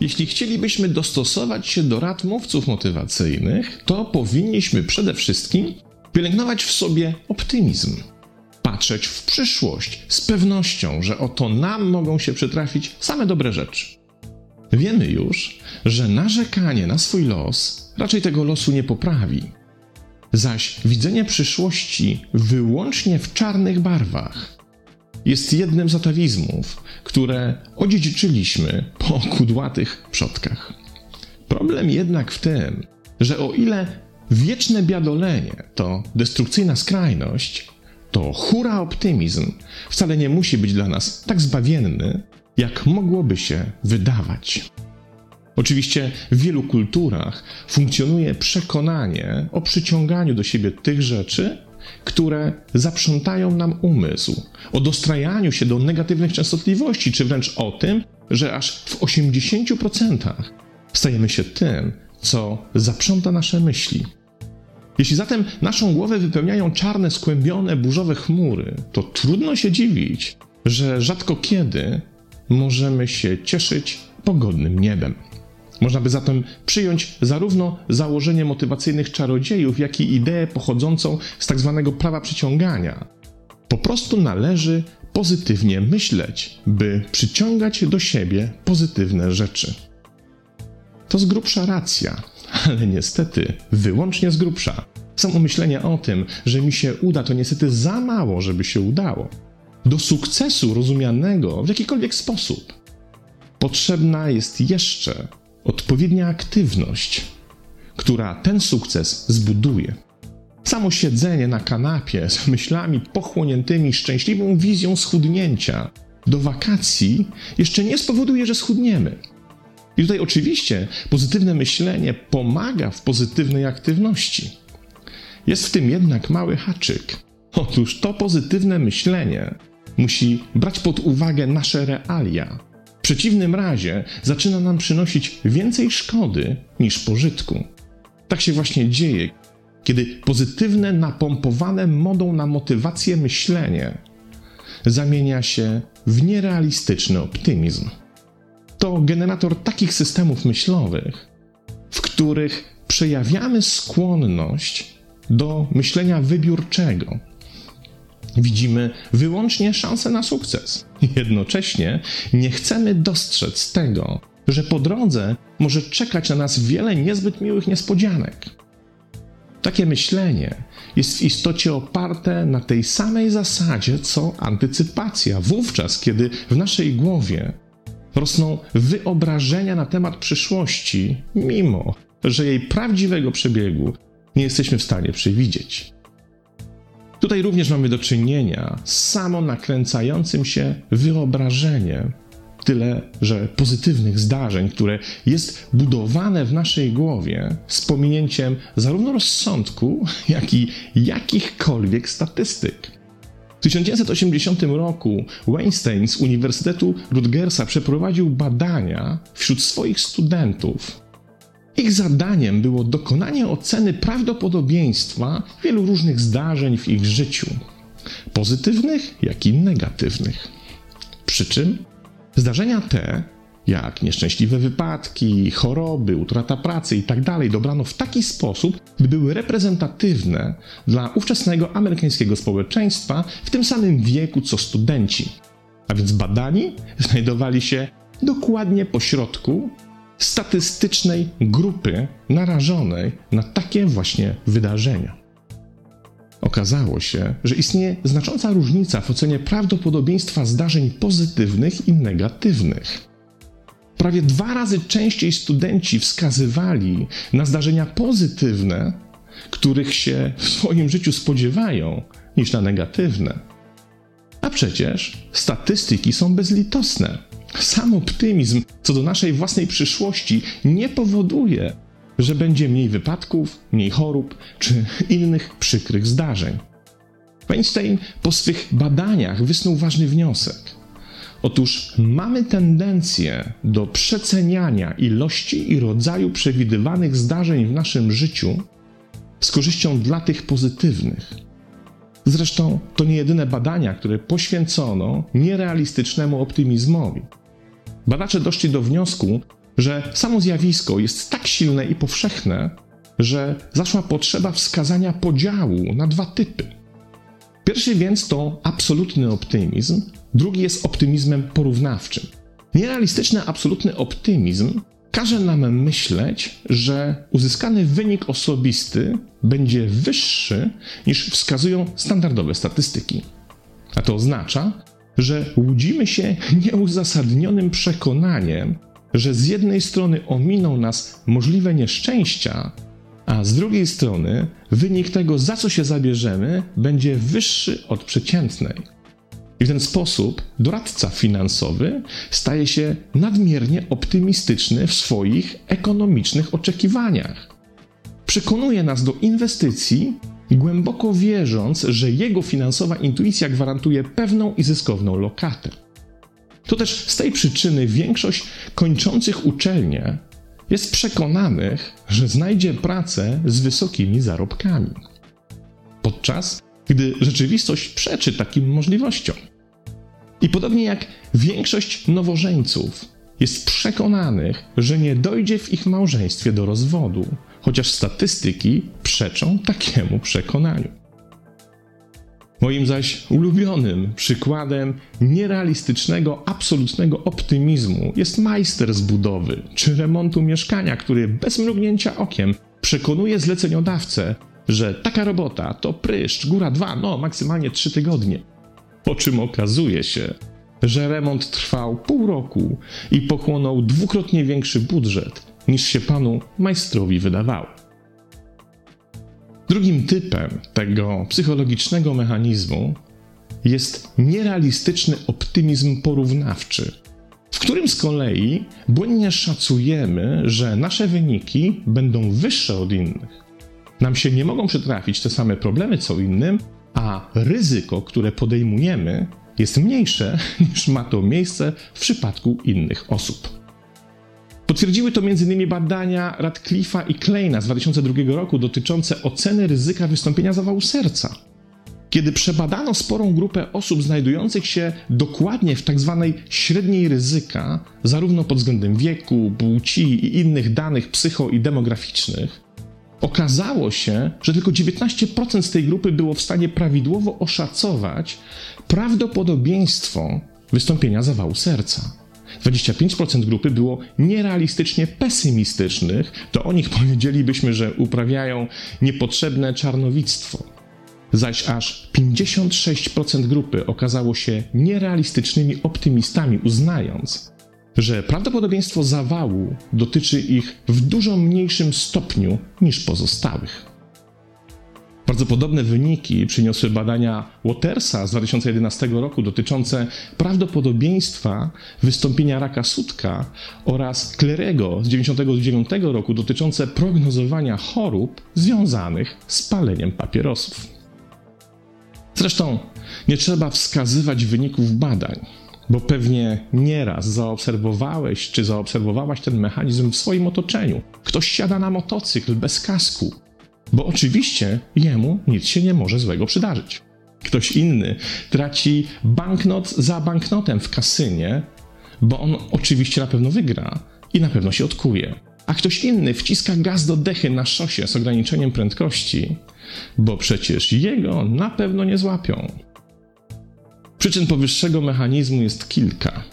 Jeśli chcielibyśmy dostosować się do rad mówców motywacyjnych, to powinniśmy przede wszystkim pielęgnować w sobie optymizm. Patrzeć w przyszłość z pewnością, że oto nam mogą się przytrafić same dobre rzeczy. Wiemy już, że narzekanie na swój los raczej tego losu nie poprawi. Zaś widzenie przyszłości wyłącznie w czarnych barwach jest jednym z atawizmów, które odziedziczyliśmy po kudłatych przodkach. Problem jednak w tym, że o ile wieczne biadolenie to destrukcyjna skrajność, to hura optymizm wcale nie musi być dla nas tak zbawienny, jak mogłoby się wydawać. Oczywiście w wielu kulturach funkcjonuje przekonanie o przyciąganiu do siebie tych rzeczy, które zaprzątają nam umysł, o dostrajaniu się do negatywnych częstotliwości, czy wręcz o tym, że aż w 80% stajemy się tym, co zaprząta nasze myśli. Jeśli zatem naszą głowę wypełniają czarne, skłębione, burzowe chmury, to trudno się dziwić, że rzadko kiedy możemy się cieszyć pogodnym niebem. Można by zatem przyjąć zarówno założenie motywacyjnych czarodziejów, jak i ideę pochodzącą z tzw. Tak prawa przyciągania. Po prostu należy pozytywnie myśleć, by przyciągać do siebie pozytywne rzeczy. To z grubsza racja, ale niestety wyłącznie z grubsza. Samo myślenie o tym, że mi się uda, to niestety za mało, żeby się udało. Do sukcesu rozumianego w jakikolwiek sposób potrzebna jest jeszcze odpowiednia aktywność, która ten sukces zbuduje. Samo siedzenie na kanapie z myślami pochłoniętymi szczęśliwą wizją schudnięcia do wakacji jeszcze nie spowoduje, że schudniemy. I tutaj oczywiście pozytywne myślenie pomaga w pozytywnej aktywności. Jest w tym jednak mały haczyk. Otóż to pozytywne myślenie musi brać pod uwagę nasze realia, w przeciwnym razie zaczyna nam przynosić więcej szkody niż pożytku. Tak się właśnie dzieje, kiedy pozytywne, napompowane modą na motywację myślenie zamienia się w nierealistyczny optymizm. To generator takich systemów myślowych, w których przejawiamy skłonność do myślenia wybiórczego, widzimy wyłącznie szansę na sukces. Jednocześnie nie chcemy dostrzec tego, że po drodze może czekać na nas wiele niezbyt miłych niespodzianek. Takie myślenie jest w istocie oparte na tej samej zasadzie co antycypacja, wówczas kiedy w naszej głowie rosną wyobrażenia na temat przyszłości, mimo że jej prawdziwego przebiegu nie jesteśmy w stanie przewidzieć. Tutaj również mamy do czynienia z samo nakręcającym się wyobrażeniem, tyle że pozytywnych zdarzeń, które jest budowane w naszej głowie z pominięciem zarówno rozsądku, jak i jakichkolwiek statystyk. W 1980 roku Weinstein z Uniwersytetu Rutgersa przeprowadził badania wśród swoich studentów ich zadaniem było dokonanie oceny prawdopodobieństwa wielu różnych zdarzeń w ich życiu, pozytywnych, jak i negatywnych. Przy czym zdarzenia te, jak nieszczęśliwe wypadki, choroby, utrata pracy itd., tak dobrano w taki sposób, by były reprezentatywne dla ówczesnego amerykańskiego społeczeństwa w tym samym wieku co studenci. A więc badani znajdowali się dokładnie po środku statystycznej grupy narażonej na takie właśnie wydarzenia. Okazało się, że istnieje znacząca różnica w ocenie prawdopodobieństwa zdarzeń pozytywnych i negatywnych. Prawie dwa razy częściej studenci wskazywali na zdarzenia pozytywne, których się w swoim życiu spodziewają, niż na negatywne. A przecież statystyki są bezlitosne. Sam optymizm co do naszej własnej przyszłości nie powoduje, że będzie mniej wypadków, mniej chorób czy innych przykrych zdarzeń. Weinstein po swych badaniach wysnuł ważny wniosek. Otóż mamy tendencję do przeceniania ilości i rodzaju przewidywanych zdarzeń w naszym życiu z korzyścią dla tych pozytywnych. Zresztą to nie jedyne badania, które poświęcono nierealistycznemu optymizmowi. Badacze doszli do wniosku, że samo zjawisko jest tak silne i powszechne, że zaszła potrzeba wskazania podziału na dwa typy. Pierwszy więc to absolutny optymizm, drugi jest optymizmem porównawczym. Nierealistyczny absolutny optymizm każe nam myśleć, że uzyskany wynik osobisty będzie wyższy niż wskazują standardowe statystyki. A to oznacza, że łudzimy się nieuzasadnionym przekonaniem, że z jednej strony ominą nas możliwe nieszczęścia, a z drugiej strony wynik tego, za co się zabierzemy, będzie wyższy od przeciętnej. I w ten sposób doradca finansowy staje się nadmiernie optymistyczny w swoich ekonomicznych oczekiwaniach. Przekonuje nas do inwestycji, głęboko wierząc, że jego finansowa intuicja gwarantuje pewną i zyskowną lokatę. To też z tej przyczyny większość kończących uczelnię jest przekonanych, że znajdzie pracę z wysokimi zarobkami. Podczas gdy rzeczywistość przeczy takim możliwościom. I podobnie jak większość nowożeńców jest przekonanych, że nie dojdzie w ich małżeństwie do rozwodu, chociaż statystyki przeczą takiemu przekonaniu. Moim zaś ulubionym przykładem nierealistycznego, absolutnego optymizmu jest majster z budowy czy remontu mieszkania, który bez mrugnięcia okiem przekonuje zleceniodawcę, że taka robota to pryszcz, góra dwa, no maksymalnie trzy tygodnie. Po czym okazuje się, że remont trwał pół roku i pochłonął dwukrotnie większy budżet niż się panu majstrowi wydawało. Drugim typem tego psychologicznego mechanizmu jest nierealistyczny optymizm porównawczy, w którym z kolei błędnie szacujemy, że nasze wyniki będą wyższe od innych. Nam się nie mogą przytrafić te same problemy co innym, a ryzyko, które podejmujemy, jest mniejsze niż ma to miejsce w przypadku innych osób. Potwierdziły to m.in. badania Radcliffe'a i Kleina z 2002 roku dotyczące oceny ryzyka wystąpienia zawału serca. Kiedy przebadano sporą grupę osób znajdujących się dokładnie w tzw. Tak średniej ryzyka, zarówno pod względem wieku, płci i innych danych psycho i demograficznych, okazało się, że tylko 19% z tej grupy było w stanie prawidłowo oszacować prawdopodobieństwo wystąpienia zawału serca. 25% grupy było nierealistycznie pesymistycznych, to o nich powiedzielibyśmy, że uprawiają niepotrzebne czarnowictwo. Zaś aż 56% grupy okazało się nierealistycznymi optymistami, uznając, że prawdopodobieństwo zawału dotyczy ich w dużo mniejszym stopniu niż pozostałych. Bardzo podobne wyniki przyniosły badania Watersa z 2011 roku dotyczące prawdopodobieństwa wystąpienia raka sutka oraz Clerego z 1999 roku dotyczące prognozowania chorób związanych z paleniem papierosów. Zresztą nie trzeba wskazywać wyników badań, bo pewnie nieraz zaobserwowałeś czy zaobserwowałaś ten mechanizm w swoim otoczeniu. Ktoś siada na motocykl bez kasku, bo oczywiście jemu nic się nie może złego przydarzyć. Ktoś inny traci banknot za banknotem w kasynie, bo on oczywiście na pewno wygra i na pewno się odkuje. A ktoś inny wciska gaz do dechy na szosie z ograniczeniem prędkości, bo przecież jego na pewno nie złapią. Przyczyn powyższego mechanizmu jest kilka.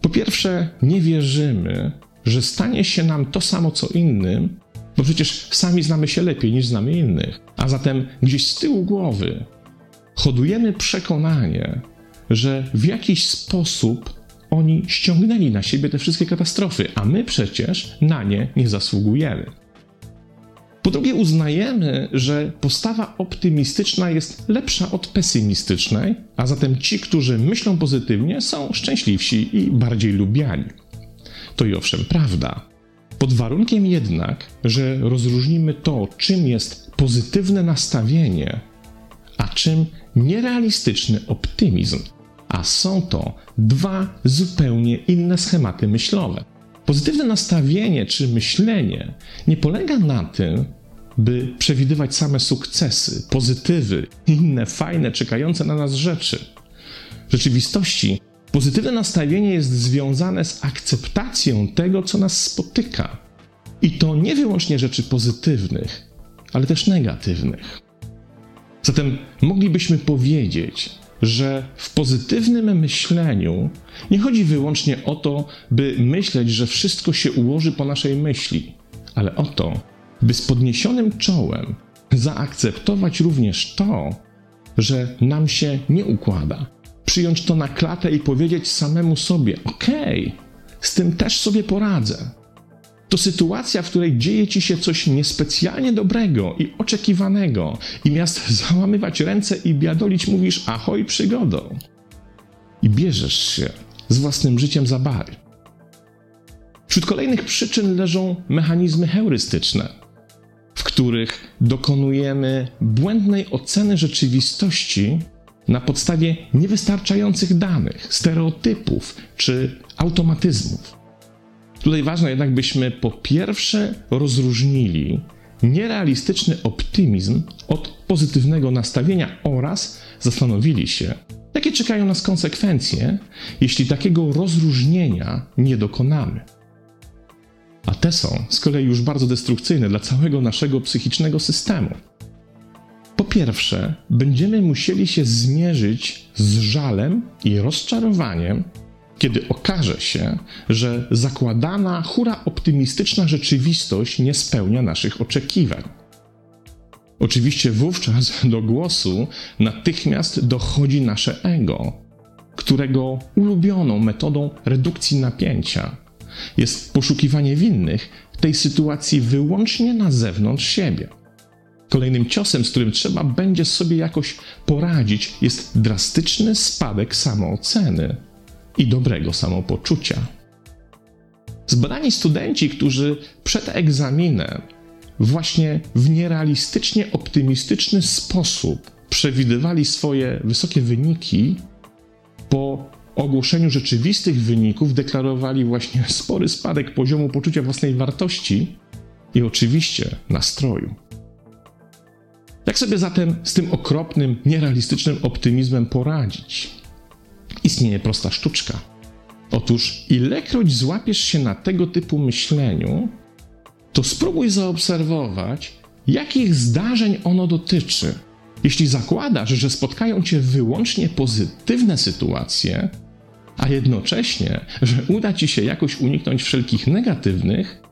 Po pierwsze, nie wierzymy, że stanie się nam to samo co innym, bo przecież sami znamy się lepiej niż znamy innych. A zatem gdzieś z tyłu głowy hodujemy przekonanie, że w jakiś sposób oni ściągnęli na siebie te wszystkie katastrofy, a my przecież na nie nie zasługujemy. Po drugie, uznajemy, że postawa optymistyczna jest lepsza od pesymistycznej, a zatem ci, którzy myślą pozytywnie, są szczęśliwsi i bardziej lubiani. To i owszem prawda, pod warunkiem jednak, że rozróżnimy to, czym jest pozytywne nastawienie, a czym nierealistyczny optymizm. A są to dwa zupełnie inne schematy myślowe. Pozytywne nastawienie czy myślenie nie polega na tym, by przewidywać same sukcesy, pozytywy inne fajne, czekające na nas rzeczy. W rzeczywistości pozytywne nastawienie jest związane z akceptacją tego, co nas spotyka. I to nie wyłącznie rzeczy pozytywnych, ale też negatywnych. Zatem moglibyśmy powiedzieć, że w pozytywnym myśleniu nie chodzi wyłącznie o to, by myśleć, że wszystko się ułoży po naszej myśli, ale o to, by z podniesionym czołem zaakceptować również to, że nam się nie układa. Przyjąć to na klatę i powiedzieć samemu sobie: Okej, okay, z tym też sobie poradzę. To sytuacja, w której dzieje ci się coś niespecjalnie dobrego i oczekiwanego, i miast załamywać ręce i biadolić, mówisz ahoj przygodą. I bierzesz się z własnym życiem za bary. Wśród kolejnych przyczyn leżą mechanizmy heurystyczne, w których dokonujemy błędnej oceny rzeczywistości na podstawie niewystarczających danych, stereotypów czy automatyzmów. Tutaj ważne jednak, byśmy po pierwsze rozróżnili nierealistyczny optymizm od pozytywnego nastawienia oraz zastanowili się, jakie czekają nas konsekwencje, jeśli takiego rozróżnienia nie dokonamy. A te są z kolei już bardzo destrukcyjne dla całego naszego psychicznego systemu. Po pierwsze, będziemy musieli się zmierzyć z żalem i rozczarowaniem kiedy okaże się, że zakładana, hura optymistyczna rzeczywistość nie spełnia naszych oczekiwań. Oczywiście wówczas do głosu natychmiast dochodzi nasze ego, którego ulubioną metodą redukcji napięcia jest poszukiwanie winnych tej sytuacji wyłącznie na zewnątrz siebie. Kolejnym ciosem, z którym trzeba będzie sobie jakoś poradzić, jest drastyczny spadek samooceny i dobrego samopoczucia. Zbadani studenci, którzy przed egzaminem właśnie w nierealistycznie optymistyczny sposób przewidywali swoje wysokie wyniki, po ogłoszeniu rzeczywistych wyników deklarowali właśnie spory spadek poziomu poczucia własnej wartości i oczywiście nastroju. Jak sobie zatem z tym okropnym, nierealistycznym optymizmem poradzić? istnieje prosta sztuczka. Otóż, ilekroć złapiesz się na tego typu myśleniu, to spróbuj zaobserwować, jakich zdarzeń ono dotyczy. Jeśli zakładasz, że spotkają cię wyłącznie pozytywne sytuacje, a jednocześnie, że uda ci się jakoś uniknąć wszelkich negatywnych,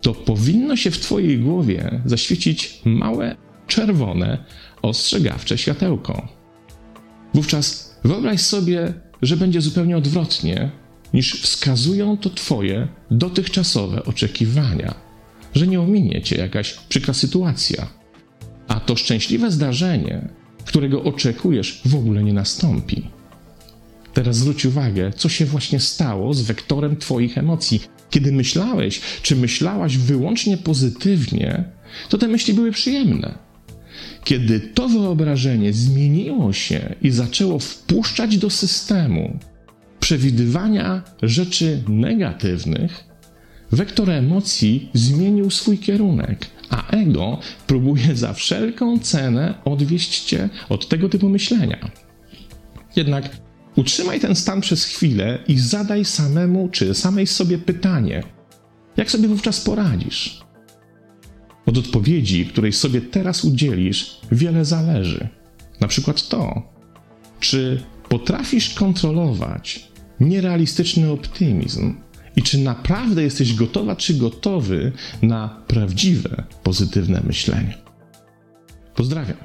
to powinno się w Twojej głowie zaświecić małe, czerwone, ostrzegawcze światełko. Wówczas Wyobraź sobie, że będzie zupełnie odwrotnie, niż wskazują to Twoje dotychczasowe oczekiwania, że nie ominie Cię jakaś przykra sytuacja, a to szczęśliwe zdarzenie, którego oczekujesz, w ogóle nie nastąpi. Teraz zwróć uwagę, co się właśnie stało z wektorem Twoich emocji. Kiedy myślałeś, czy myślałaś wyłącznie pozytywnie, to te myśli były przyjemne kiedy to wyobrażenie zmieniło się i zaczęło wpuszczać do systemu przewidywania rzeczy negatywnych, wektor emocji zmienił swój kierunek, a ego próbuje za wszelką cenę odwieść cię od tego typu myślenia. Jednak utrzymaj ten stan przez chwilę i zadaj samemu czy samej sobie pytanie: jak sobie wówczas poradzisz? Od odpowiedzi, której sobie teraz udzielisz, wiele zależy. Na przykład to, czy potrafisz kontrolować nierealistyczny optymizm i czy naprawdę jesteś gotowa czy gotowy na prawdziwe, pozytywne myślenie. Pozdrawiam.